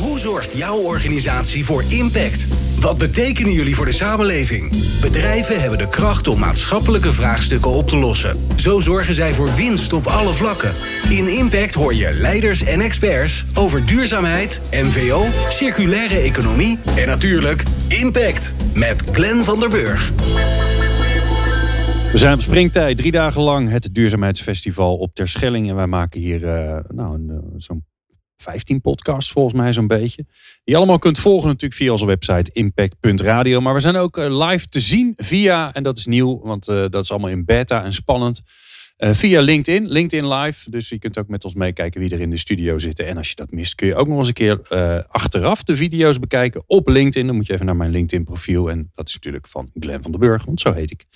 Hoe zorgt jouw organisatie voor impact? Wat betekenen jullie voor de samenleving? Bedrijven hebben de kracht om maatschappelijke vraagstukken op te lossen. Zo zorgen zij voor winst op alle vlakken. In Impact hoor je leiders en experts over duurzaamheid, MVO, circulaire economie en natuurlijk Impact met Glenn van der Burg. We zijn op springtijd, drie dagen lang het duurzaamheidsfestival op Terschelling. En wij maken hier uh, nou, uh, zo'n 15 podcasts volgens mij zo'n beetje. Die allemaal kunt volgen natuurlijk via onze website impact.radio. Maar we zijn ook uh, live te zien via, en dat is nieuw, want dat is allemaal in beta en spannend. via LinkedIn, LinkedIn Live. Dus je kunt ook met ons meekijken wie er in de studio zitten. En als je dat mist, kun je ook nog eens een keer achteraf de video's bekijken op LinkedIn. Dan moet je even naar mijn LinkedIn profiel. En dat is natuurlijk van Glenn van den Burg, want zo heet ik.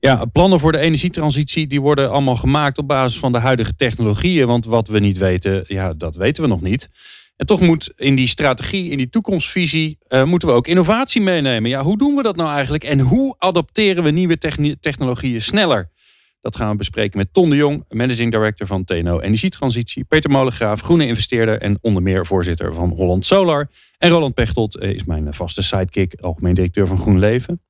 Ja, plannen voor de energietransitie die worden allemaal gemaakt op basis van de huidige technologieën. Want wat we niet weten, ja, dat weten we nog niet. En toch moet in die strategie, in die toekomstvisie, uh, moeten we ook innovatie meenemen. Ja, hoe doen we dat nou eigenlijk? En hoe adapteren we nieuwe technologieën sneller? Dat gaan we bespreken met Ton de Jong, Managing Director van TNO Energietransitie. Peter Molengraaf, groene investeerder en onder meer voorzitter van Holland Solar. En Roland Pechtold eh, is mijn vaste sidekick, algemeen directeur van Groen Leven.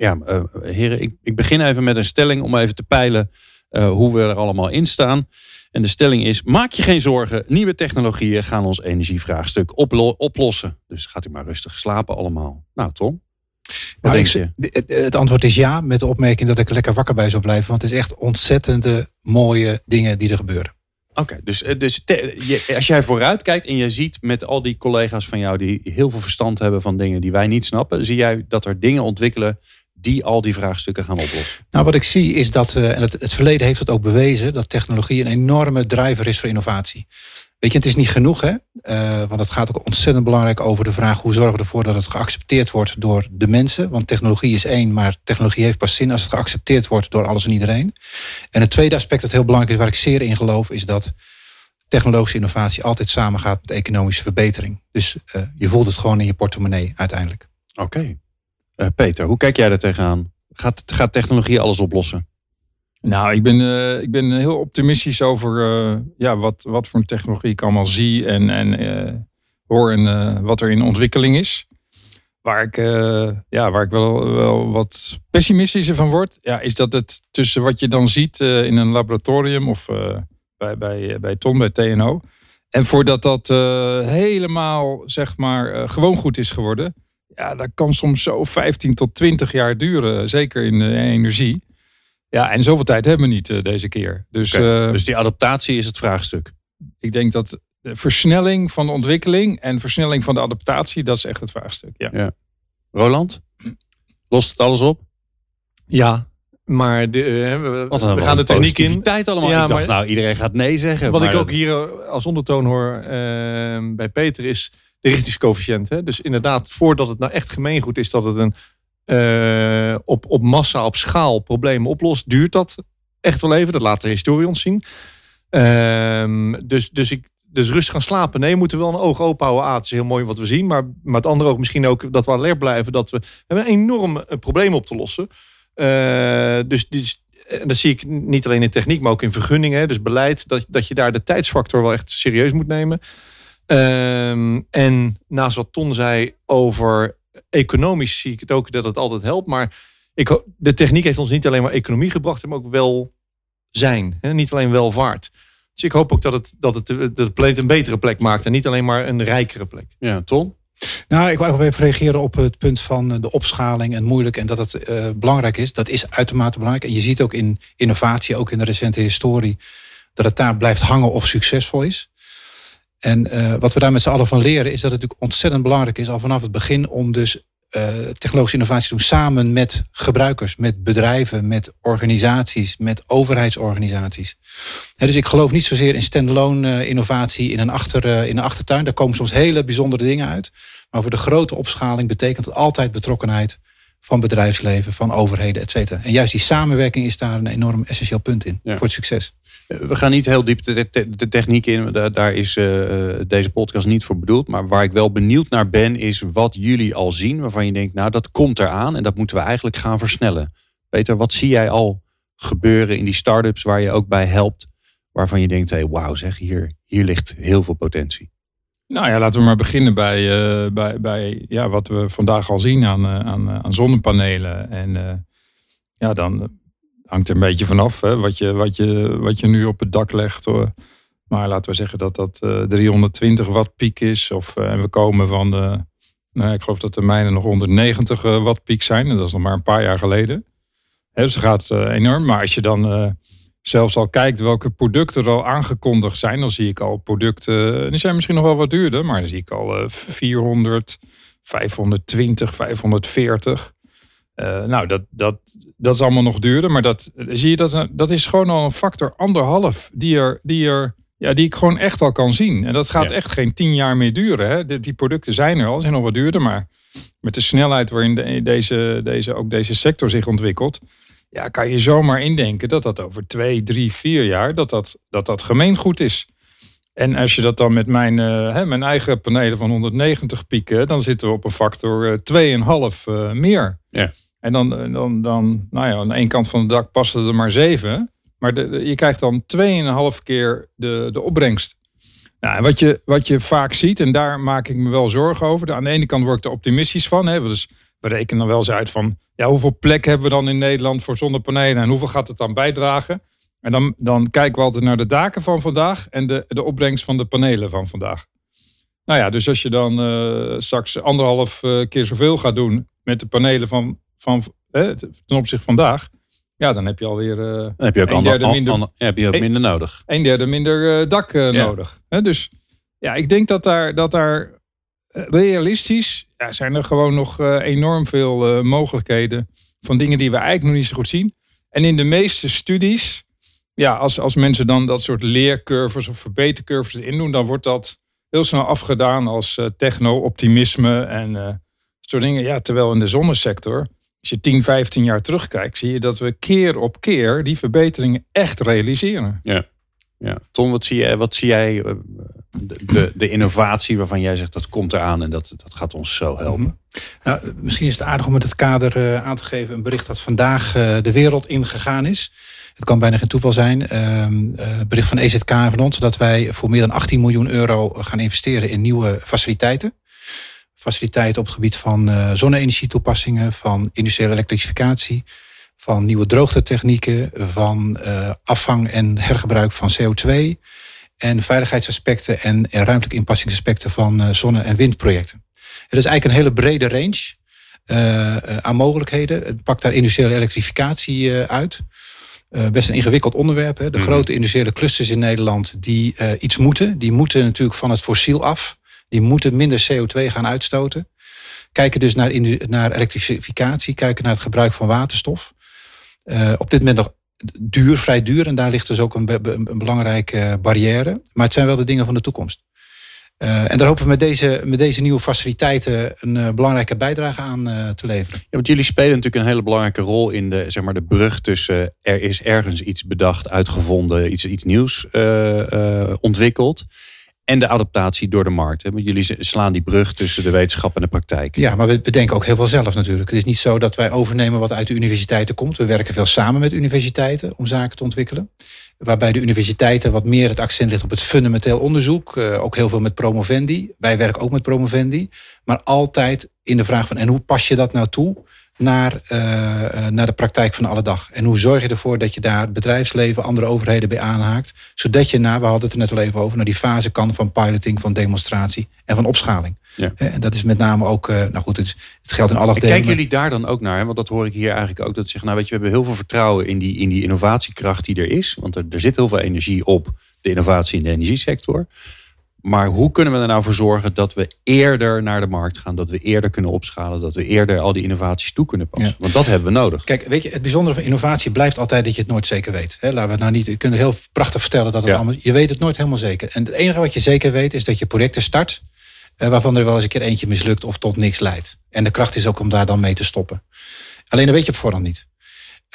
Ja, uh, heren, ik, ik, begin even met een stelling om even te peilen uh, hoe we er allemaal in staan. En de stelling is: maak je geen zorgen, nieuwe technologieën gaan ons energievraagstuk oplo oplossen. Dus gaat u maar rustig slapen allemaal. Nou, Tom. Nou, ik, het antwoord is ja, met de opmerking dat ik er lekker wakker bij zou blijven. Want het is echt ontzettende mooie dingen die er gebeuren. Oké, dus, dus te, als jij vooruit kijkt en je ziet met al die collega's van jou die heel veel verstand hebben van dingen die wij niet snappen, zie jij dat er dingen ontwikkelen die al die vraagstukken gaan oplossen? Nou, wat ik zie is dat, uh, en het, het, verleden heeft het ook bewezen, dat technologie een enorme driver is voor innovatie. Weet je, het is niet genoeg, hè? Uh, want het gaat ook ontzettend belangrijk over de vraag hoe zorgen we ervoor dat het geaccepteerd wordt door de mensen. Want technologie is één, maar technologie heeft pas zin als het geaccepteerd wordt door alles en iedereen. En het tweede aspect dat heel belangrijk is, waar ik zeer in geloof, is dat technologische innovatie altijd samengaat met economische verbetering. Dus uh, je voelt het gewoon in je portemonnee uiteindelijk. Oké. Uh, Peter, hoe kijk jij daar tegenaan? Gaat, gaat technologie alles oplossen? Nou, ik ben, uh, ik ben heel optimistisch over uh, ja, wat, wat voor technologie ik allemaal zie en, en hoor en wat er in ontwikkeling is. Waar ik, ja, waar ik wel, wel wat pessimistischer van word, ja, is dat het tussen wat je dan ziet in een laboratorium of bij, bij, bij Ton, bij TNO. En voordat dat helemaal zeg maar gewoon goed is geworden, ja, dat kan soms zo 15 tot 20 jaar duren, zeker in de energie. Ja, en zoveel tijd hebben we niet uh, deze keer. Dus, okay. uh, dus die adaptatie is het vraagstuk. Ik denk dat de versnelling van de ontwikkeling en versnelling van de adaptatie, dat is echt het vraagstuk. Ja. ja. Roland, lost het alles op? Ja, maar de, uh, we, we gaan de techniek in. Tijd allemaal. Ja, ik dacht, maar, nou, iedereen gaat nee zeggen. Wat ik ook hier als ondertoon hoor bij Peter is de richtingscoëfficiënt. Hè? Dus inderdaad, voordat het nou echt gemeengoed is dat het een uh, op, op massa, op schaal problemen oplost, duurt dat echt wel even. Dat laat de historie ons zien. Uh, dus, dus, ik, dus rust gaan slapen. Nee, we moeten wel een oog open houden. Ah, het is heel mooi wat we zien. Maar, maar het andere ook misschien ook dat we alert blijven. Dat we, hebben een enorm probleem op te lossen. Uh, dus, dus dat zie ik niet alleen in techniek, maar ook in vergunningen. Dus beleid. Dat, dat je daar de tijdsfactor wel echt serieus moet nemen. Um, en naast wat Ton zei over economisch zie ik het ook dat het altijd helpt. Maar ik, de techniek heeft ons niet alleen maar economie gebracht, maar ook wel zijn. Hè? Niet alleen welvaart. Dus ik hoop ook dat het, dat het de, de planeet een betere plek maakt en niet alleen maar een rijkere plek. Ja, Ton? Nou, ik wil even reageren op het punt van de opschaling en moeilijk en dat het uh, belangrijk is. Dat is uitermate belangrijk. En je ziet ook in innovatie, ook in de recente historie, dat het daar blijft hangen of succesvol is. En uh, wat we daar met z'n allen van leren is dat het natuurlijk ontzettend belangrijk is al vanaf het begin om dus uh, technologische innovatie te doen samen met gebruikers, met bedrijven, met organisaties, met overheidsorganisaties. He, dus ik geloof niet zozeer in standalone uh, innovatie in een, achter, in een achtertuin. Daar komen soms hele bijzondere dingen uit. Maar voor de grote opschaling betekent het altijd betrokkenheid van bedrijfsleven, van overheden, et cetera. En juist die samenwerking is daar een enorm essentieel punt in voor het succes. We gaan niet heel diep de, de techniek in. Daar, is uh, deze podcast niet voor bedoeld. Maar waar ik wel benieuwd naar ben, is wat jullie al zien. Waarvan je denkt, nou dat komt eraan. En dat moeten we eigenlijk gaan versnellen. Peter, wat zie jij al gebeuren in die start-ups waar je ook bij helpt? Waarvan je denkt, hey, wauw zeg, hier, hier ligt heel veel potentie. Nou ja, laten we maar beginnen bij, eh, bij, bij ja, wat we vandaag al zien aan, uh, aan, aan zonnepanelen. En ja, dan hangt er een beetje vanaf hè, wat, je, wat, je, wat je nu op het dak legt. Hoor. Maar laten we zeggen dat dat 320 watt piek is. Of, en we komen van de, nou, ik geloof dat de mijnen nog 190 watt piek zijn. En dat is nog maar een paar jaar geleden. Dus het gaat enorm. Maar als je dan zelfs al kijkt welke producten er al aangekondigd zijn, dan zie ik al producten, die zijn misschien nog wel wat duurder, maar dan zie ik al 400, 520, 540. Uh, nou, dat, dat, dat is allemaal nog duurder, maar dat, zie je, dat, dat is gewoon al een factor anderhalf die, er, die, er, ja, die ik gewoon echt al kan zien. En dat gaat echt geen tien jaar meer duren. Hè? Die, die, producten zijn er al, zijn nog wat duurder, maar met de snelheid waarin de, deze, deze, ook deze sector zich ontwikkelt, ja, kan je zomaar indenken dat dat over twee, drie, vier jaar, dat dat, dat, dat gemeengoed is. En als je dat dan met mijn, uh, hè, mijn eigen panelen van 190 pieken, dan zitten we op een factor uh, 2,5 uh, meer. Ja. En dan, dan, dan, nou ja, aan één kant van het dak passen er maar zeven. Maar de, je krijgt dan 2,5 keer de, de opbrengst. Nou, en wat je, wat je vaak ziet, en daar maak ik me wel zorgen over. Aan de ene kant word ik er optimistisch van. Hè, dus we rekenen dan wel eens uit van ja, hoeveel plek hebben we dan in Nederland voor zonnepanelen en hoeveel gaat het dan bijdragen? En dan, dan kijken we altijd naar de daken van vandaag en de, de opbrengst van de panelen van vandaag. Nou ja, dus als je dan uh, straks anderhalf uh, keer zoveel gaat doen met de panelen van, van ten opzichte van vandaag, ja, dan heb je alweer uh, dan heb je ook een derde minder, heb je ook een, minder nodig. Een derde minder dak ja. nodig. dus ja, ik denk dat daar, dat daar realistisch ja, zijn er gewoon nog uh, enorm veel uh, mogelijkheden van dingen die we eigenlijk nog niet zo goed zien. En in de meeste studies, ja, als, als mensen dan dat soort leercurves of verbetercurves indoen, dan wordt dat heel snel afgedaan als uh, techno-optimisme en soort dingen. Ja, terwijl in de zonnesector, als je 10, 15 jaar terugkijkt, zie je dat we keer op keer die verbeteringen echt realiseren. Ja. Ja. Tom, wat zie jij, wat zie jij de, de, innovatie waarvan jij zegt dat komt eraan en dat, dat gaat ons zo helpen? Mhm. Nou, misschien is het aardig om met het kader uh, aan te geven een bericht dat vandaag uh, de wereld ingegaan is. Het kan bijna geen toeval zijn. Uh, bericht van EZK en van ons dat wij voor meer dan 18 miljoen euro gaan investeren in nieuwe faciliteiten. Faciliteiten op het gebied van zonne-energietoepassingen, van industriële elektrificatie, van nieuwe droogtetechnieken, van afvang en hergebruik van CO2 en veiligheidsaspecten en, ruimtelijke inpassingsaspecten van uh, zonne- en windprojecten. Het is eigenlijk een hele brede range uh, aan mogelijkheden. Het pakt daar industriële elektrificatie uh, uit. best een ingewikkeld onderwerp. Hè. De mhm. grote industriële clusters in Nederland die iets moeten. Die moeten natuurlijk van het fossiel af. Die moeten minder CO2 gaan uitstoten. Kijken dus naar, naar elektrificatie. Kijken naar het gebruik van waterstof. op dit moment nog duur, vrij duur. En daar ligt dus ook een, een belangrijke barrière. Maar het zijn wel de dingen van de toekomst. Uh, en daar hopen we met deze, met deze nieuwe faciliteiten een uh, belangrijke bijdrage aan uh, te leveren. Ja, want jullie spelen natuurlijk een hele belangrijke rol in de, zeg maar, de brug tussen er is ergens iets bedacht, uitgevonden, iets, iets nieuws ontwikkeld en de adaptatie door de markt. Want jullie slaan die brug tussen de wetenschap en de praktijk. Ja, maar we bedenken ook heel veel zelf natuurlijk. Het is niet zo dat wij overnemen wat uit de universiteiten komt. We werken veel samen met universiteiten om zaken te ontwikkelen. Waarbij de universiteiten wat meer het accent ligt op het fundamenteel onderzoek. Uh, ook heel veel met promovendi. Wij werken ook met promovendi. Maar altijd in de vraag van en hoe pas je dat nou toe naar, uh, naar de praktijk van alle dag. En hoe zorg je ervoor dat je daar het bedrijfsleven, andere overheden bij aanhaakt. Zodat je naar, we hadden het er net al even over, naar die fase kan van piloting, van demonstratie en van opschaling. Ja. En dat is met name ook, uh, nou goed, het, het geldt in alle afdelingen. Kijken jullie daar dan ook naar? Want dat hoor ik hier eigenlijk ook. Dat zeggen, nou weet je, we hebben heel veel vertrouwen in die, in die innovatiekracht die er is. Want er, er zit heel veel energie op de innovatie in de energiesector. Maar hoe kunnen we er nou voor zorgen dat we eerder naar de markt gaan, dat we eerder kunnen opschalen, dat we eerder al die innovaties toe kunnen passen? Want dat hebben we nodig. Kijk, weet je, het bijzondere van innovatie blijft altijd dat je het nooit zeker weet. He, laten we nou niet, je kunt heel prachtig vertellen dat het allemaal, je weet het nooit helemaal zeker. En het enige wat je zeker weet is dat je projecten start, eh, waarvan er wel eens een keer eentje mislukt of tot niks leidt. En de kracht is ook om daar dan mee te stoppen. Alleen dat weet je op voorhand niet.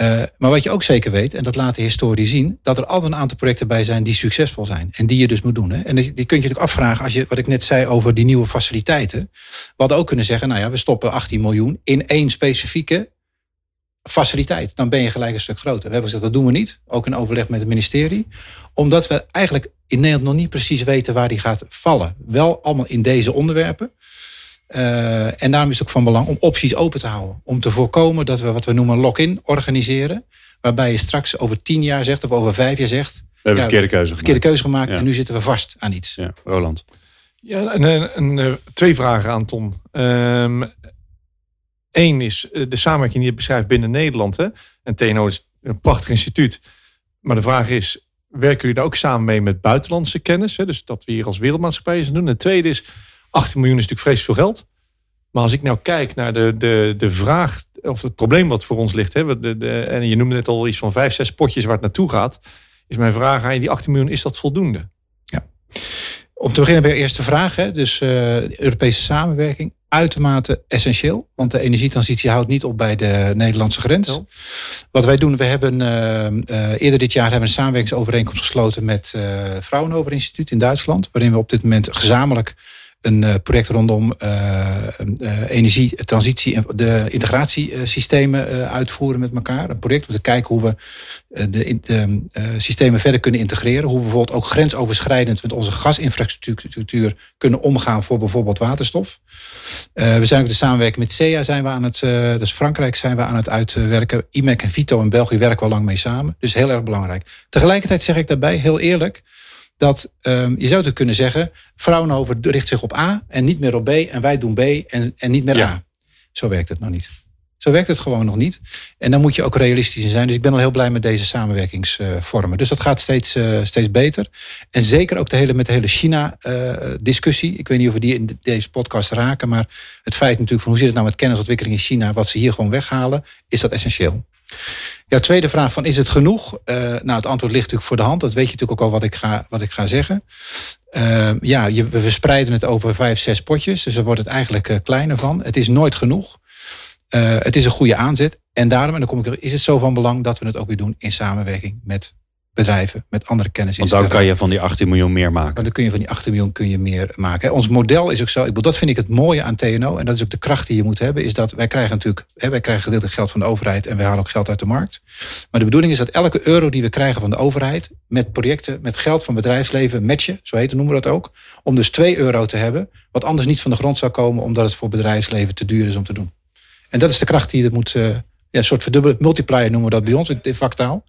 Uh, maar wat je ook zeker weet, en dat laat de historie zien, dat er altijd een aantal projecten bij zijn die succesvol zijn. En die je dus moet doen. Hè. En die kun je natuurlijk afvragen, als je, wat ik net zei over die nieuwe faciliteiten. We hadden ook kunnen zeggen, nou ja, we stoppen 18 miljoen in één specifieke faciliteit. Dan ben je gelijk een stuk groter. We hebben gezegd, dat doen we niet. Ook in overleg met het ministerie. Omdat we eigenlijk in Nederland nog niet precies weten waar die gaat vallen. Wel allemaal in deze onderwerpen. Uh, en daarom is het ook van belang om opties open te houden. Om te voorkomen dat we wat we noemen lock-in organiseren. Waarbij je straks over tien jaar zegt of over vijf jaar zgt. We hebben ja, verkeerde keuze verkeerde keuze gemaakt en nu zitten we vast aan iets. Ja, Roland. Ja, en, en, twee vragen aan Tom. Eén ehm, is eh, de samenwerking die je beschrijft binnen Nederland. Hè? En TNO is een prachtig instituut. Maar de vraag is, werken jullie daar ook samen mee met buitenlandse kennis? Hè? Dus dat we hier als wereldmaatschappij eens doen. En het tweede is, 18 miljoen is natuurlijk vreselijk veel geld. Maar als ik nou kijk naar de, de, de vraag, of het probleem wat voor ons ligt. Hè, de, de, en je noemde net al iets van vijf, zes potjes waar het naartoe gaat. Is mijn vraag aan je, die 18 miljoen, is dat voldoende? Ja. Om te beginnen bij de eerste vraag. Hè, dus uh, Europese samenwerking, uitermate essentieel. Want de energietransitie houdt niet op bij de Nederlandse grens. Wat wij doen, we hebben uh, uh, eerder dit jaar hebben een samenwerkingsovereenkomst gesloten met Fraunhofer Instituut in Duitsland. Waarin we op dit moment gezamenlijk een uh, project rondom uh, uh, energietransitie en de integratiesystemen uitvoeren met elkaar. Een project om te kijken hoe we de, systemen verder kunnen integreren. Hoe we bijvoorbeeld ook grensoverschrijdend met onze gasinfrastructuur kunnen omgaan voor bijvoorbeeld waterstof. we zijn ook de samenwerking met CEA zijn we aan het, dus Frankrijk zijn we aan het uitwerken. IMEC en Vito in België werken we al lang mee samen. Dus heel erg belangrijk. Tegelijkertijd zeg ik daarbij heel eerlijk dat um, je zou kunnen zeggen, Fraunhofer richt zich op A en niet meer op B en wij doen B en, en niet meer A. Zo werkt het nog niet. Zo werkt het gewoon nog niet. En dan moet je ook realistisch in zijn. Dus ik ben al heel blij met deze samenwerkingsvormen. Dus dat gaat steeds, uh, steeds beter. En zeker ook de hele, met de hele China-discussie. Uh, ik weet niet of we die in deze podcast raken. Maar het feit natuurlijk van hoe zit het nou met kennisontwikkeling in China. Wat ze hier gewoon weghalen. Is dat essentieel. Ja, tweede vraag van is het genoeg? Uh, nou, het antwoord ligt natuurlijk voor de hand. Dat weet je natuurlijk ook al wat ik ga, wat ik ga zeggen. Uh, ja, je, we verspreiden het over vijf, zes potjes. Dus er wordt het eigenlijk uh, kleiner van. Het is nooit genoeg. Uh, het is een goede aanzet. En daarom, en dan kom ik er, is het zo van belang dat we het ook weer doen in samenwerking met bedrijven met andere kennis. Want dan kan je van die 18 miljoen meer maken. Want dan kun je van die 18 miljoen kun je meer maken. Ons model is ook zo. Ik bedoel, dat vind ik het mooie aan TNO. En dat is ook de kracht die je moet hebben. Is dat wij krijgen natuurlijk, hè, wij krijgen gedeeltelijk geld van de overheid en wij halen ook geld uit de markt. Maar de bedoeling is dat elke euro die we krijgen van de overheid met projecten, met geld van bedrijfsleven, matchen, zo heet noemen we dat ook. Om dus 2 euro te hebben, wat anders niet van de grond zou komen, omdat het voor bedrijfsleven te duur is om te doen. En dat is de kracht die je moet, uh, ja, een soort verdubbelen, multiplier noemen we dat bij ons in vaktaal.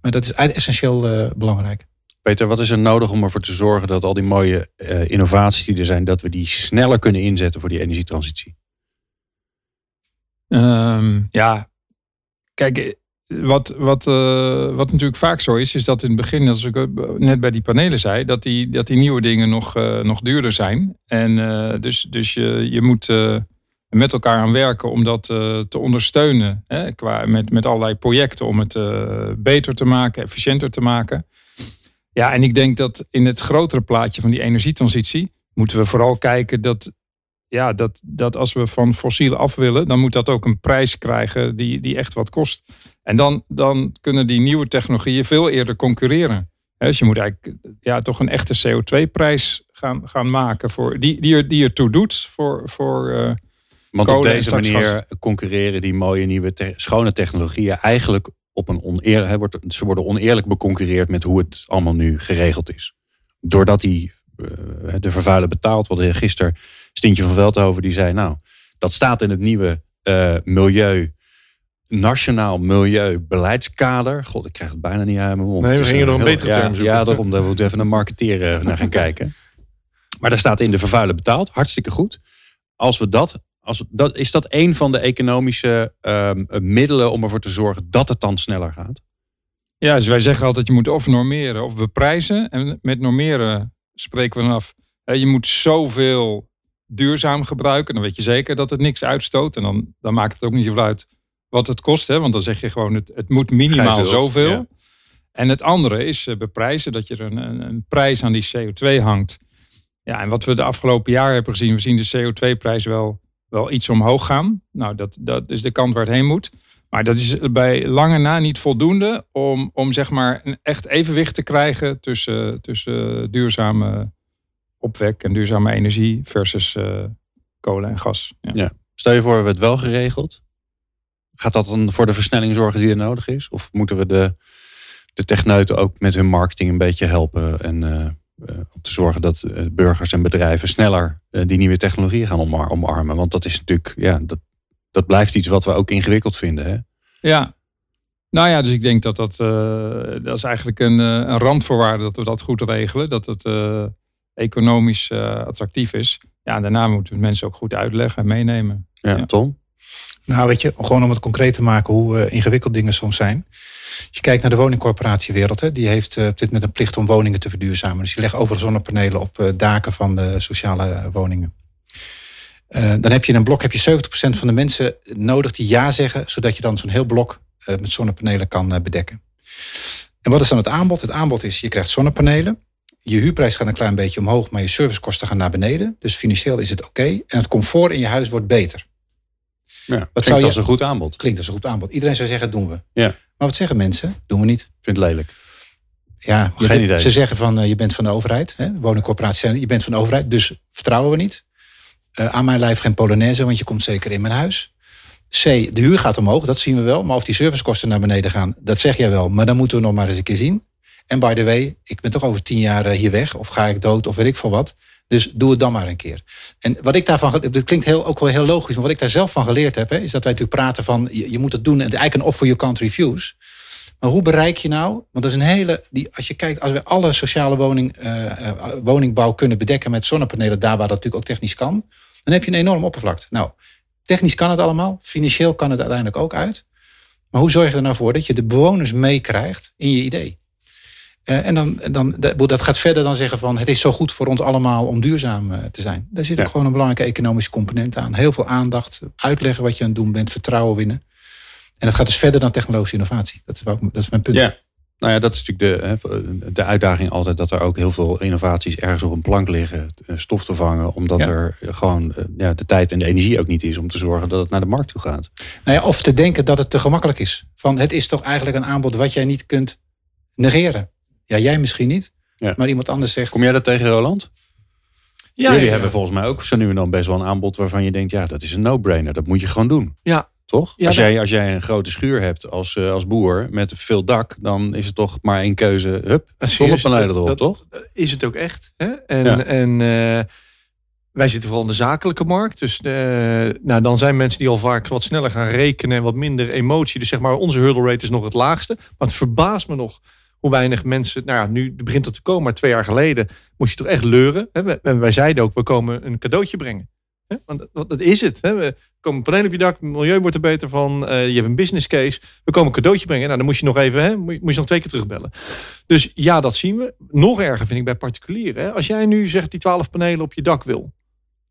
Maar dat is essentieel uh, belangrijk. Peter, wat is er nodig om ervoor te zorgen dat al die mooie uh, innovaties die er zijn, dat we die sneller kunnen inzetten voor die energietransitie? Um, ja, kijk, eh, wat, wat, uh, wat natuurlijk vaak zo is, is dat in het begin, als ik net bij die panelen zei, dat die, dat die nieuwe dingen nog, uh, nog duurder zijn. En dus, dus je, je moet met elkaar aan werken om dat uh, te ondersteunen. Hè, qua, met, met allerlei projecten om het uh, beter te maken, efficiënter te maken. Ja, en ik denk dat in het grotere plaatje van die energietransitie moeten we vooral kijken dat, ja, dat, dat als we van fossiel af willen, dan moet dat ook een prijs krijgen die, die echt wat kost. En dan, dan kunnen die nieuwe technologieën veel eerder concurreren. Dus je moet eigenlijk ja, toch een echte CO2-prijs gaan, gaan maken voor, die, die, er, die ertoe doet voor, voor, uh, want op deze manier concurreren die mooie nieuwe schone technologieën eigenlijk op een oneerlijk. Ze worden oneerlijk beconcurreerd met hoe het allemaal nu geregeld is. Doordat die uh, de vervuiler betaalt. Wat gisteren Stintje van Veldhoven die zei, nou, dat staat in het nieuwe uh, milieu. Nationaal milieubeleidskader. God, ik krijg het bijna niet uit mijn mond. Nee, we gingen nog een betere ja, term zoeken. Ja, daarom. Daar moeten we even een marketeer naar gaan kijken. Maar daar staat in de vervuiler betaalt. Hartstikke goed. Als we dat als, dat, is dat een van de economische um, middelen om ervoor te zorgen dat het dan sneller gaat? Ja, dus wij zeggen altijd je moet of normeren of beprijzen. En met normeren spreken we dan af. Je moet zoveel duurzaam gebruiken. Dan weet je zeker dat het niks uitstoot. En dan, dan maakt het ook niet zoveel uit wat het kost. Hè? Want dan zeg je gewoon het, het moet minimaal zoveel. Ja. En het andere is eh, beprijzen. Dat je er een, een, een prijs aan die CO2 hangt. Ja, en wat we de afgelopen jaren hebben gezien. We zien de CO2-prijs wel wel iets omhoog gaan. Nou, dat, dat is de kant waar het heen moet. Maar dat is bij lange na niet voldoende om, om zeg maar een echt evenwicht te krijgen tussen, tussen duurzame opwek en duurzame energie versus uh, kolen en gas. Ja. Stel je voor, we hebben het wel geregeld. gaat dat dan voor de versnelling zorgen die er nodig is? Of moeten we de, de techneuten ook met hun marketing een beetje helpen en uh, om te zorgen dat burgers en bedrijven sneller die nieuwe technologieën gaan omarmen? Want dat is natuurlijk, ja, dat, dat blijft iets wat we ook ingewikkeld vinden. Hè? Ja, nou ja, dus ik denk dat dat, dat is eigenlijk een, een randvoorwaarde dat we dat goed regelen. Dat het economisch attractief is. Ja, daarna moeten we mensen ook goed uitleggen en meenemen. Ja, Tom? Nou, weet je, gewoon om het concreet te maken hoe uh, ingewikkeld dingen soms zijn. Als je kijkt naar de woningcorporatiewereld, hè, die heeft uh, dit met een plicht om woningen te verduurzamen. Dus die legt overal zonnepanelen op uh, daken van de sociale woningen. dan heb je in een blok heb je 70% van de mensen nodig die ja zeggen, zodat je dan zo'n heel blok met zonnepanelen kan bedekken. En wat is dan het aanbod? Het aanbod is, je krijgt zonnepanelen. Je huurprijs gaat een klein beetje omhoog, maar je servicekosten gaan naar beneden. Dus financieel is het oké. En het comfort in je huis wordt beter. Ja, wat klinkt zou je, als een goed aanbod. Klinkt als een goed aanbod. Iedereen zou zeggen, doen we. Ja. Maar wat zeggen mensen? Doen we niet. Vind het lelijk. Ja, Geen idee. Ze zeggen van, uh, je bent van de overheid. Hè? Woningcorporatie, je bent van de overheid. Dus vertrouwen we niet. Uh, aan mijn lijf geen Polonaise, want je komt zeker in mijn huis. C, de huur gaat omhoog, dat zien we wel. Maar of die servicekosten naar beneden gaan, dat zeg jij wel. Maar dan moeten we nog maar eens een keer zien. En by the way, ik ben toch over tien jaar eh, hier weg. Of ga ik dood of weet ik veel wat. Dus doe het dan maar een keer. En wat ik daarvan, dit klinkt heel, ook wel heel logisch, maar wat ik daar zelf van geleerd heb, hè, is dat wij natuurlijk praten van je, moet het doen en eigenlijk een offer you can't refuse. Maar hoe bereik je nou? Want dat is een hele. Die, als je kijkt, als we alle sociale woning, uh, woningbouw kunnen bedekken met zonnepanelen, daar waar dat natuurlijk ook technisch kan, dan heb je een enorm oppervlakte. Nou, technisch kan het allemaal, financieel kan het uiteindelijk ook uit. Maar hoe zorg je er nou voor dat je de bewoners meekrijgt in je idee? Uh, en dan, dan, dat gaat verder dan zeggen van het is zo goed voor ons allemaal om duurzaam uh, te zijn. Daar zit ook gewoon een belangrijke economische component aan. Heel veel aandacht, uitleggen wat je aan het doen bent, vertrouwen winnen. En dat gaat dus verder dan technologische innovatie. Dat is, dat is mijn punt. Ja. Nou ja, dat is natuurlijk de, de uitdaging altijd dat er ook heel veel innovaties ergens op een plank liggen, eh, stof te vangen, omdat ja. er gewoon ja, de tijd en de energie ook niet is om te zorgen dat het naar de markt toe gaat. Nou ja, of te denken dat het te gemakkelijk is. Van het is toch eigenlijk een aanbod wat jij niet kunt negeren. Ja, jij misschien niet. Ja. Maar iemand anders zegt. Kom jij dat tegen, Roland? Ja, Jullie hebben volgens mij ook zo nu en dan best wel een aanbod waarvan je denkt, ja, dat is een no-brainer. Dat moet je gewoon doen. Ja. Toch? als, jij, als jij een grote schuur hebt als, uh, als boer met veel dak, dan is het toch maar één keuze. Hup, zonnepanelen erop, dat, toch? Is het ook echt. Hè? En, en uh, wij zitten vooral in de zakelijke markt. Dus uh, nou, dan zijn mensen die al vaak wat sneller gaan rekenen en wat minder emotie. Dus zeg maar, onze hurdle rate is nog het laagste. Maar het verbaast me nog hoe weinig mensen, nou ja, nu begint het te komen, maar twee jaar geleden moest je toch echt leuren. Hè? En wij zeiden ook, we komen een cadeautje brengen. Hè? Want dat, is het. Hè? We komen panelen op je dak, het milieu wordt er beter van, uh, je hebt een business case. We komen een cadeautje brengen. Nou, dan moest je nog even, hè? Moet, je, nog twee keer terugbellen. Dus ja, dat zien we. Nog erger vind ik bij particulieren. Hè? Als jij nu zegt die 12 panelen op je dak wil,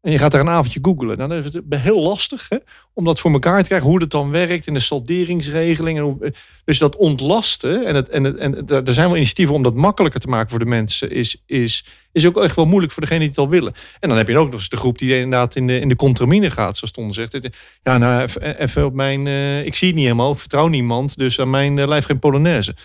en je gaat daar een avondje googlen. Nou, dan is het heel lastig hè, om dat voor elkaar te krijgen. Hoe dat dan werkt in de salderingsregeling. Dus dat ontlasten. En, het, en, het, en er zijn wel initiatieven om dat makkelijker te maken voor de mensen. Is, is, is ook echt wel moeilijk voor degene die het al willen. En dan heb je ook nog eens de groep die inderdaad in de, in de contramine gaat. Zoals Ton zegt. Ja, nou even op mijn... Uh, ik zie het niet helemaal. Ik vertrouw niemand. Dus aan mijn uh, lijf geen Polonaise.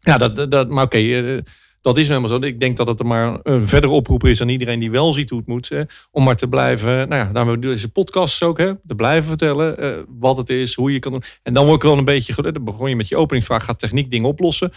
Ja, dat, dat, maar oké. Uh, dat is helemaal zo. Ik denk dat het er maar een verdere oproep is aan iedereen die wel ziet hoe het moet. Hè, om maar te blijven, nou ja, daarom deze podcasts ook, hè, te blijven vertellen uh, wat het is, hoe je kan doen. En dan word ik wel een beetje, dan begon je met je openingsvraag, gaat techniek dingen oplossen?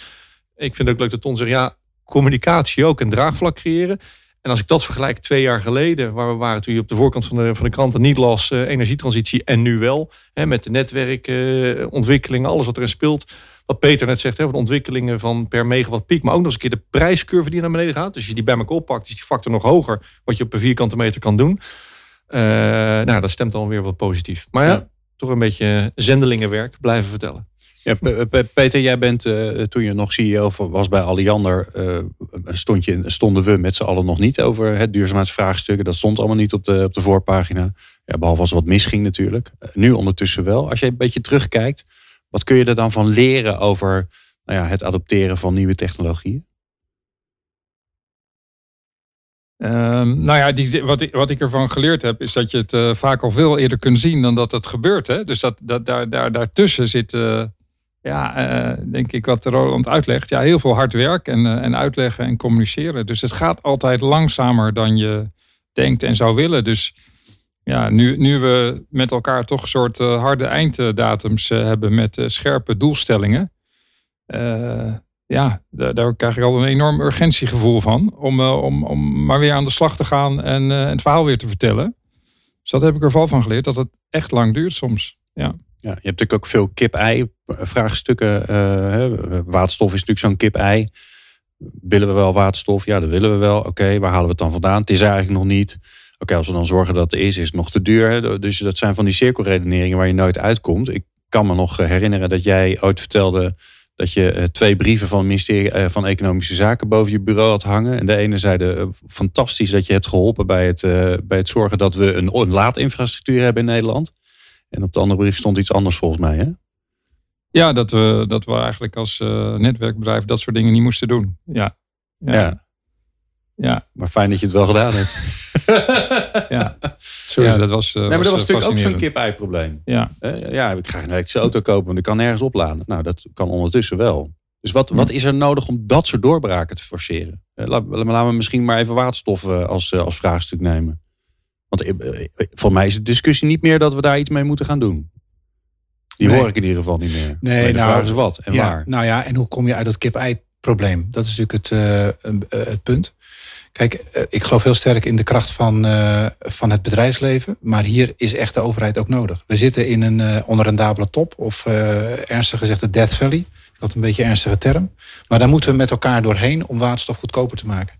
Ik vind het ook leuk dat Ton zegt, ja, communicatie ook en draagvlak creëren. En als ik dat vergelijk twee jaar geleden, waar we waren toen je op de voorkant van de, van de kranten niet las, uh, energietransitie en nu wel, hè, met de netwerkontwikkeling, uh, alles wat erin speelt wat Peter net zegt, hè, van de ontwikkelingen van per megawatt piek, maar ook nog eens een keer de prijscurve die naar beneden gaat. Dus als je die bij elkaar oppakt, is die factor nog hoger wat je op een vierkante meter kan doen. Uh, nou, dat stemt dan weer wat positief. Maar ja, toch een beetje zendelingenwerk blijven vertellen. Ja, Peter, jij bent uh, toen je nog CEO was bij Alliander, uh, stond je, stonden we met z'n allen nog niet over het duurzaamheidsvraagstukken. Dat stond allemaal niet op de, op de voorpagina. Ja, behalve als er wat misging natuurlijk. nu ondertussen wel. Als je een beetje terugkijkt, wat kun je er dan van leren over nou ja, het adopteren van nieuwe technologieën? Um, nou ja, die, wat, ik, wat ik ervan geleerd heb, is dat je het uh, vaak al veel eerder kunt zien dan dat het gebeurt. Hè? Dus dat, dat, daar, daar, daartussen zit, uh, ja, uh, denk ik wat Roland uitlegt, ja, heel veel hard werk en, en uitleggen en communiceren. Dus het gaat altijd langzamer dan je denkt en zou willen. Dus ja, nu, nu we met elkaar toch een soort eh, harde einddatums eh, hebben met eh, scherpe doelstellingen. ja, daar, krijg ik al een enorm urgentiegevoel van. Om, om, om maar weer aan de slag te gaan en het verhaal weer te vertellen. Dus dat heb ik er wel van geleerd, dat het echt lang duurt soms. Ja. Ja, je hebt natuurlijk ook veel kip-ei vraagstukken. hè. waterstof is natuurlijk zo'n kip-ei. Willen we wel waterstof? Ja, dat willen we wel. Oké, waar halen we het dan vandaan? Het is eigenlijk nog niet. Oké, als we dan zorgen dat er is, is het nog te duur. hè. Dus dat zijn van die cirkelredeneringen waar je nooit uitkomt. Ik kan me nog eh, herinneren dat jij ooit vertelde dat je eh, twee brieven van het ministerie eh, van Economische Zaken boven je bureau had hangen. En de ene zeide, fantastisch dat je hebt geholpen bij het, bij het zorgen dat we een, een laadinfrastructuur hebben in Nederland. En op de andere brief stond iets anders volgens mij. Hè? Ja, dat we, dat we eigenlijk als netwerkbedrijf dat soort dingen niet moesten doen. Ja. Ja. Ja. Ja. Maar fijn dat je het wel gedaan hebt. ja. Ja dat was. eh, nee, maar dat was eh, natuurlijk ook zo'n kip-ei-probleem. Ja. Ja, ik ga een elektrische auto kopen, want ik kan nergens opladen. Nou, dat kan ondertussen wel. Dus wat, Hm. wat is er nodig om dat soort doorbraken te forceren? Eh, laat- Laten we misschien maar even waterstof eh, als, als vraagstuk nemen. Want voor mij is de discussie niet meer dat we daar iets mee moeten gaan doen. Die Nee. hoor ik in ieder geval niet meer. Nee, de nou, vraag is wat en ja, waar. Nou ja, en hoe kom je uit dat kip-ei-probleem? Dat is natuurlijk het, het punt. Kijk, eh, ik geloof heel sterk in de kracht van, eh, van het bedrijfsleven. Maar hier is echt de overheid ook nodig. We zitten in een eh, onrendabele top. Of eh, ernstig gezegd de Death Valley. Had een beetje een ernstige term. Maar daar moeten we met elkaar doorheen om waterstof goedkoper te maken.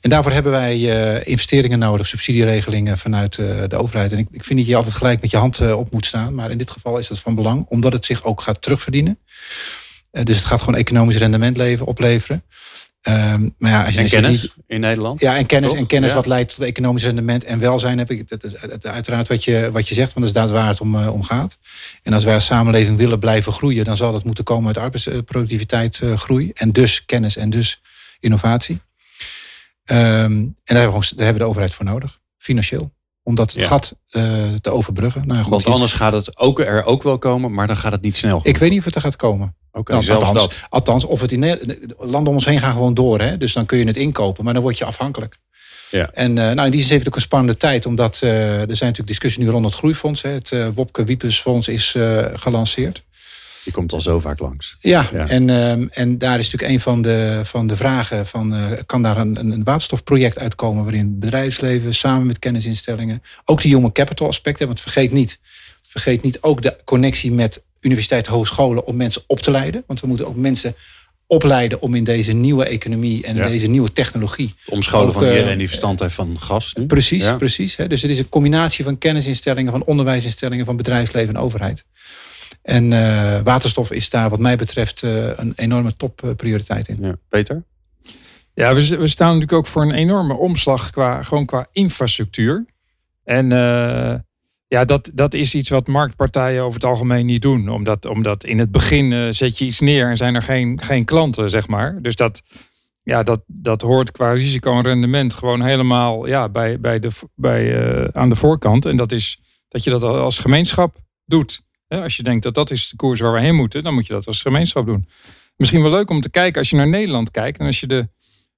En daarvoor hebben wij investeringen nodig, subsidieregelingen vanuit de overheid. En ik, ik vind dat je altijd gelijk met je hand op moet staan. Maar in dit geval is dat van belang, omdat het zich ook gaat terugverdienen. Dus het gaat gewoon economisch rendement opleveren. Ehm, maar ja, als je, En kennis niet- in Nederland? ja, en kennis, Toch? en kennis Ja. wat leidt tot economisch rendement en welzijn heb ik. Dat is uit- uiteraard wat je, wat je zegt, want dat is daar waar het om, eh, om gaat. En als wij als samenleving willen blijven groeien, dan zal dat moeten komen uit arbeidsproductiviteit eh, groei. En dus kennis en dus innovatie. Ehm, en daar hebben, we daar hebben we de overheid voor nodig, financieel. Om dat Ja. gat eh, te overbruggen. Nou, goed, Want hier- anders gaat het ook er ook wel komen, maar dan gaat het niet snel. ik weet niet of het er gaat komen. Nou, zelfs althans, dat. althans, of het in landen om ons heen gaan gewoon door. Hè? Dus dan kun je het inkopen, maar dan word je afhankelijk. Ja. En eh, nou, in die zin heeft het ook een spannende tijd, omdat eh, er zijn natuurlijk discussies nu rond het groeifonds. Hè? Het Wopke Wiepesfonds is eh, gelanceerd. Die komt al zo vaak langs. Ja, Ja. En, ehm, en daar is natuurlijk een van de, van de vragen van, eh, kan daar een, een waterstofproject uitkomen waarin het bedrijfsleven samen met kennisinstellingen, ook de human capital aspecten, want vergeet niet, vergeet niet ook de connectie met universiteit, hogescholen om mensen op te leiden. Want we moeten ook mensen opleiden om in deze nieuwe economie en Ja. deze nieuwe technologie. Omscholen Ook, van eh, iedereen die verstand heeft van gas. Nu. Precies, Ja. precies. Hè? Dus het is een combinatie van kennisinstellingen, van onderwijsinstellingen, van bedrijfsleven en overheid. En eh, waterstof is daar wat mij betreft eh, een enorme topprioriteit in. Ja. Peter? Ja, we, we staan natuurlijk ook voor een enorme omslag qua, gewoon qua infrastructuur. En eh, ja, dat, dat is iets wat marktpartijen over het algemeen niet doen. Omdat, omdat in het begin eh, zet je iets neer en zijn er geen, geen klanten, zeg maar. Dus dat, ja, dat, dat hoort qua risico en rendement gewoon helemaal ja, bij, bij de, bij, eh, aan de voorkant. En dat is dat je dat als gemeenschap doet. Als je denkt dat dat is de koers waar we heen moeten, dan moet je dat als gemeenschap doen. Misschien wel leuk om te kijken als je naar Nederland kijkt en als je de,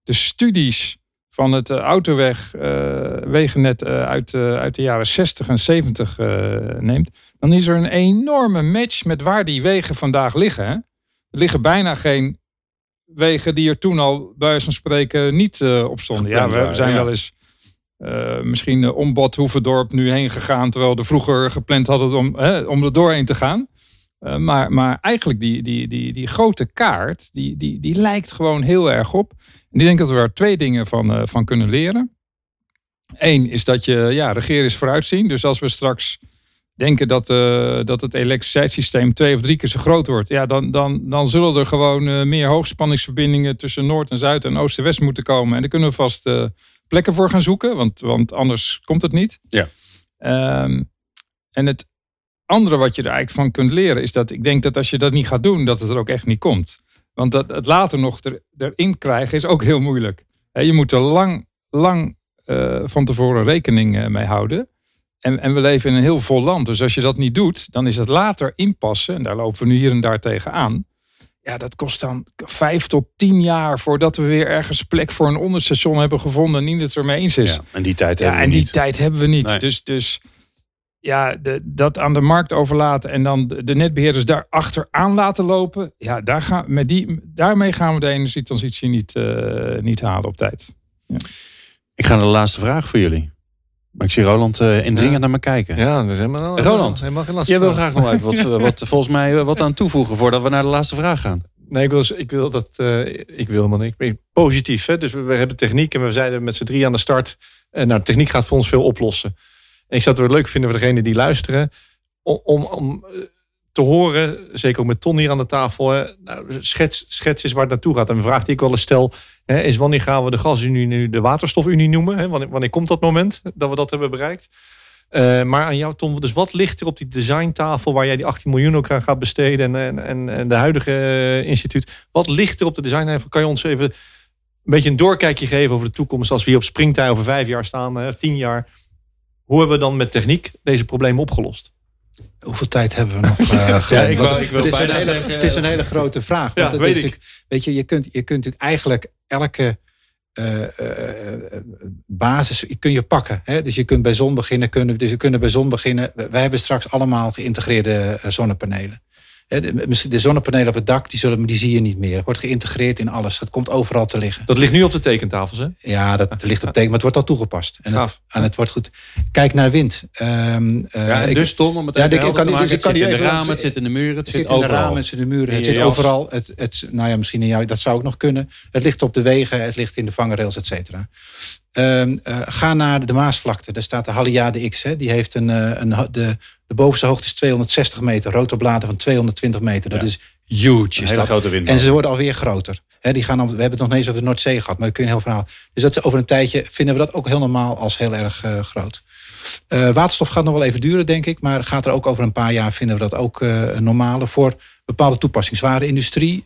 de studies van het eh, autoweg eh, wegennet eh, uit, uit de jaren 60 en 70 eh, neemt, dan is er een enorme match met waar die wegen vandaag liggen. Hè? Er liggen bijna geen wegen die er toen al bij wijze van spreken niet op stonden. Ja, we zijn wel eens eh, misschien uh, om Bad nu heen gegaan, terwijl we vroeger gepland hadden om, hè, om er doorheen te gaan. Uh, maar, maar eigenlijk die, die, die, die grote kaart, die, die, die lijkt gewoon heel erg op. En ik denk dat we daar twee dingen van, van kunnen leren. Eén is dat je, ja, regeren is vooruitzien. Dus als we straks denken dat, dat het elektriciteitssysteem twee of drie keer zo groot wordt, ja, dan, dan, dan zullen er gewoon meer hoogspanningsverbindingen tussen Noord en Zuid en Oost en West moeten komen. En daar kunnen we vast plekken voor gaan zoeken, want, want anders komt het niet. Ja. Um, en het andere wat je er eigenlijk van kunt leren is dat ik denk dat als je dat niet gaat doen, dat het er ook echt niet komt. Want dat, het later nog er, erin krijgen is ook heel moeilijk. Je moet er lang, lang uh, van tevoren rekening uh, mee houden. En, en, we leven in een heel vol land. Dus als je dat niet doet, dan is het later inpassen. En daar lopen we nu hier en daar tegenaan. Ja, dat kost dan vijf tot tien jaar voordat we weer ergens plek voor een onderstation hebben gevonden. En niet het ermee eens is. Ja, en die tijd ja, hebben we en niet. die tijd hebben we niet. Nee. Dus, dus ja, de, dat aan de markt overlaten en dan de, de netbeheerders daar achteraan laten lopen. Ja, daar gaan, met die, daarmee gaan we de energietransitie niet, eh, niet halen op tijd. Ik ga naar de laatste vraag voor jullie. Maar ik zie Roland eh indringend Ja. naar me kijken. Ja, dat is helemaal, Roland, helemaal geen last Jij wil graag nog even wat, eh, wat volgens mij eh, wat aan toevoegen voordat we naar de laatste vraag gaan. Nee, ik wil, ik wil dat. eh, ik wil. Ik ben positief. Hè? Dus we, we hebben techniek en we zeiden met z'n drie aan de start. En nou, techniek gaat voor ons veel oplossen. En ik zou het wel leuk vinden voor degenen die luisteren. Om, om, om eh, te horen, zeker ook met Ton hier aan de tafel. Hè, nou, schets, is waar het naartoe gaat. En een vraag die ik wel eens stel. Hè, is wanneer gaan we de gasunie nu de waterstofunie noemen? Hè? Wanneer, komt dat moment dat we dat hebben bereikt? Eh, maar aan jou, Tom, dus wat ligt er op die designtafel waar jij die 18 miljoen ook aan gaat besteden en, en, en, de huidige eh, instituut? Wat ligt er op de designtafel? Kan je ons even een beetje een doorkijkje geven over de toekomst als we hier op springtij over vijf jaar staan, tien jaar? Hoe hebben we dan met techniek deze problemen opgelost? Hoeveel tijd hebben we nog? Glenn? ik Want wou- ik wil het, is een hele, zeggen, het is een hele grote vraag. Want weet is ik. Weet je, je kunt, je kunt natuurlijk eigenlijk elke eh, eh, basis kun je pakken. Hè? Dus je kunt bij zon beginnen. Kunnen, dus je kunnen bij zon beginnen. Wij hebben straks allemaal geïntegreerde eh, zonnepanelen. De, de zonnepanelen op het dak, die, zullen, die zie je niet meer. Het wordt geïntegreerd in alles. Het komt overal te liggen. Dat ligt nu op de tekentafels, hè? Ja, dat, dat ligt op teken, maar het wordt al toegepast. En het, en het wordt goed. Kijk naar wind. Ehm, eh, Ja, ik- dus Tom, om het Ja, even ik- kan te niet- maken, dus ik het kan zit in de even- ramen, het zit in de muren, het Het zit zit in de overal. ramen, het zit in de muren, het zit overal. Het, het, nou ja, misschien in jou, dat zou ook nog kunnen. Het ligt op de wegen, het ligt in de vangrails, et cetera. Ehm, eh, ga naar de Maasvlakte. Daar staat de Haliade X. Hè. Die heeft een, eh, een, de, de bovenste hoogte is 260 meter. Rotorbladen van 220 meter. Dat Ja. is huge. Een hele dat. grote wind. En ze worden alweer groter. Hè, die gaan al, we hebben het nog niet eens over de Noordzee gehad, maar dat kun je een heel verhaal. Dus dat over een tijdje vinden we dat ook heel normaal als heel erg eh, groot. Waterstof gaat nog wel even duren, denk ik. Maar gaat er ook over een paar jaar vinden we dat ook normale voor bepaalde toepassingen. Zware industrie,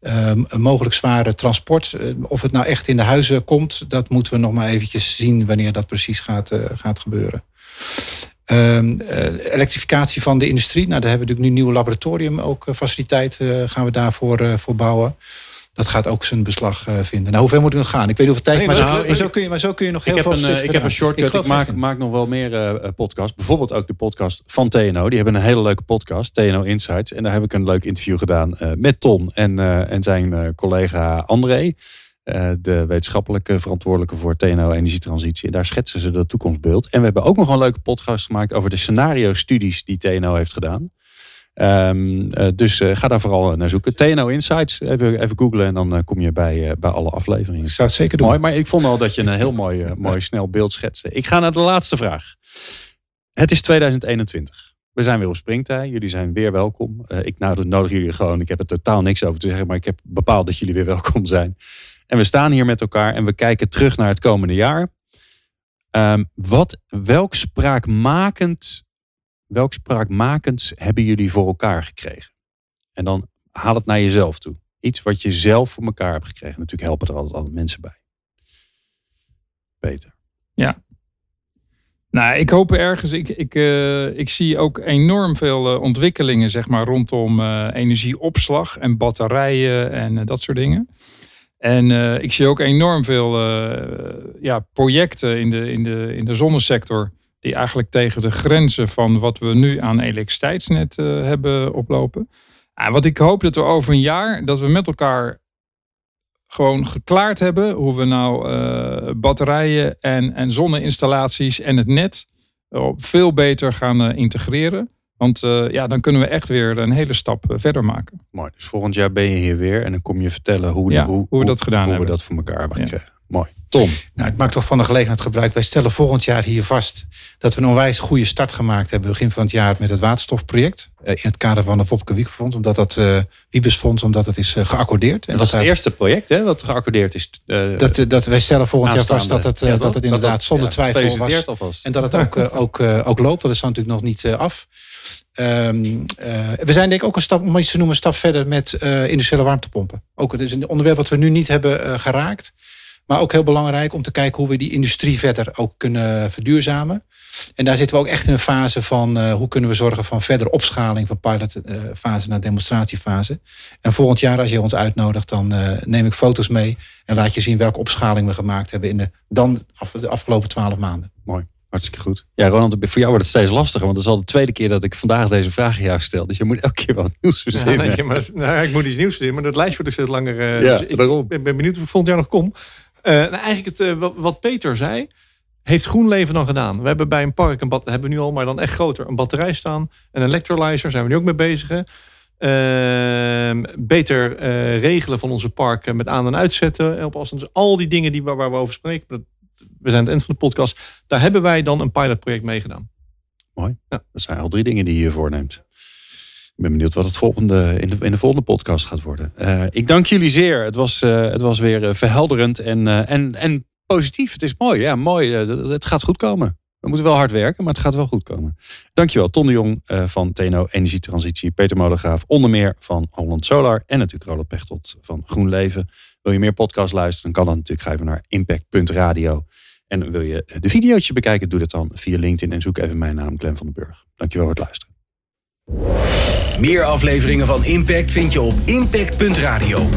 eh, eh, mogelijk zware transport. Eh, of het nou echt in de huizen komt, dat moeten we nog maar eventjes zien wanneer dat precies gaat, eh, gaat gebeuren. Ehm, eh, elektrificatie van de industrie. Nou, daar hebben we natuurlijk nu een nieuw laboratorium, ook faciliteit eh, gaan we daarvoor voor bouwen. Dat gaat ook zijn beslag eh, vinden. Nou, hoe ver moet ik nog gaan? Ik weet niet hoeveel tijd, Nee, maar, zo, nou, maar, ik- zo kun je, maar zo kun je nog heel veel een, stukken eh, ik heb een shortcut. Ik, maak, maak nog wel meer eh podcasts. Bijvoorbeeld ook de podcast van TNO. Die hebben een hele leuke podcast, TNO Insights. En daar heb ik een leuk interview gedaan met Ton en, en zijn collega André. de wetenschappelijke verantwoordelijke voor TNO Energietransitie. En daar schetsen ze dat toekomstbeeld. En we hebben ook nog een leuke podcast gemaakt over de scenario-studies die TNO heeft gedaan. Ehm, eh, dus eh, ga daar vooral naar zoeken. TNO Insights, even, even googlen en dan eh, kom je bij, eh, bij alle afleveringen. Ik zou het zeker doen. Mooi, maar ik vond al dat je een heel mooi, eh, mooi snel beeld schetste. Ik ga naar de laatste vraag. Het is 2021. We zijn weer op springtij. Jullie zijn weer welkom. Eh, ik nou, nodig jullie gewoon. Ik heb er totaal niks over te zeggen, maar ik heb bepaald dat jullie weer welkom zijn. En we staan hier met elkaar en we kijken terug naar het komende jaar. Ehm, wat, welk spraakmakend, welk spraakmakends hebben jullie voor elkaar gekregen? En dan haal het naar jezelf toe. Iets wat je zelf voor elkaar hebt gekregen. Natuurlijk helpen er altijd alle mensen bij. Peter. Nou, ik hoop ergens. Ik, ik, eh, ik zie ook enorm veel eh, ontwikkelingen, zeg maar, rondom eh, energieopslag en batterijen en dat soort dingen. En ik zie ook enorm veel ja, projecten in de, in, de, in de zonnesector. Die eigenlijk tegen de grenzen van wat we nu aan elektriciteitsnet eh, hebben oplopen. En wat ik hoop dat we over een jaar, dat we met elkaar gewoon geklaard hebben hoe we nou eh, batterijen en, en zonneinstallaties en het net eh, veel beter gaan integreren. Want ja, dan kunnen we echt weer een hele stap verder maken. Mooi. Dus volgend jaar ben je hier weer en dan kom je vertellen hoe, Ja, hoe, hoe we dat gedaan hoe hebben. we dat voor elkaar hebben Ja. Mooi. Tom. Nou, ik maak toch van de gelegenheid gebruik. Wij stellen volgend jaar hier vast dat we een onwijs goede start gemaakt hebben. Begin van het jaar met het waterstofproject. eh, In het kader van de Wopke Wiebesfonds. Omdat dat, eh Wiebesfonds, omdat het is eh, geaccordeerd. En dat is het daar- eerste project hè, wat geaccordeerd is. eh, dat, dat wij stellen volgend jaar vast dat het, Ja, dat het inderdaad zonder ja, twijfel was. alvast. En dat het ook, ook, ook loopt. Dat is dan natuurlijk nog niet af. Ehm, eh, we zijn denk ik ook een stap, om iets te noemen, een stap verder met eh, industriële warmtepompen. Ook het is een onderwerp wat we nu niet hebben geraakt. Maar ook heel belangrijk om te kijken hoe we die industrie verder ook kunnen verduurzamen. En daar zitten we ook echt in een fase van eh, hoe kunnen we zorgen van verdere opschaling van pilotfase naar demonstratiefase. En volgend jaar als je ons uitnodigt, dan eh, neem ik foto's mee en laat je zien welke opschaling we gemaakt hebben in de, dan af, de afgelopen twaalf maanden. Hartstikke goed. Ja, Ronald, voor jou wordt het steeds lastiger. Want het is al de tweede keer dat ik vandaag deze vraag aan jou stel. Dus je moet elke keer wat nieuws Ja, verzinnen. nee, maar, nou, ik moet iets nieuws doen, maar dat lijstje wordt dus steeds langer. eh, Ja, dus ik daarom. ben, ben benieuwd of ik volgend jaar nog kom. Eh, nou, eigenlijk het, eh, wat, Peter zei, heeft GroenLeven dan gedaan. We hebben bij een park, een bad, hebben we nu al, maar dan echt groter, een batterij staan. Een electrolyzer, zijn we nu ook mee bezig. hè. Ehm, beter eh, regelen van onze parken met aan- en uitzetten. Op afstand. Dus al die dingen die, waar, waar we over spreken. dat- We zijn aan het eind van de podcast. Daar hebben wij dan een pilotproject mee gedaan. Dat zijn al drie dingen die je voorneemt. Ik ben benieuwd wat het volgende, in, de, in de volgende podcast gaat worden. Eh, ik dank jullie zeer. Het was, eh, het was weer eh, verhelderend en, en, en positief. Het is mooi. Ja, mooi. Het- gaat goed komen. We moeten wel hard werken, maar het gaat wel goed komen. Dankjewel, Ton de Jong van TNO Energietransitie. Peter Molengraaf, onder meer van Holland Solar. En natuurlijk Roland Pechtold van GroenLeven. Wil je meer podcasts luisteren, dan kan dat natuurlijk. Ga naar impact.radio. En wil je de videootje bekijken, doe dat dan via LinkedIn. En zoek even mijn naam, Glenn van den Burg. Dankjewel voor het luisteren. Meer afleveringen van Impact vind je op impact.radio.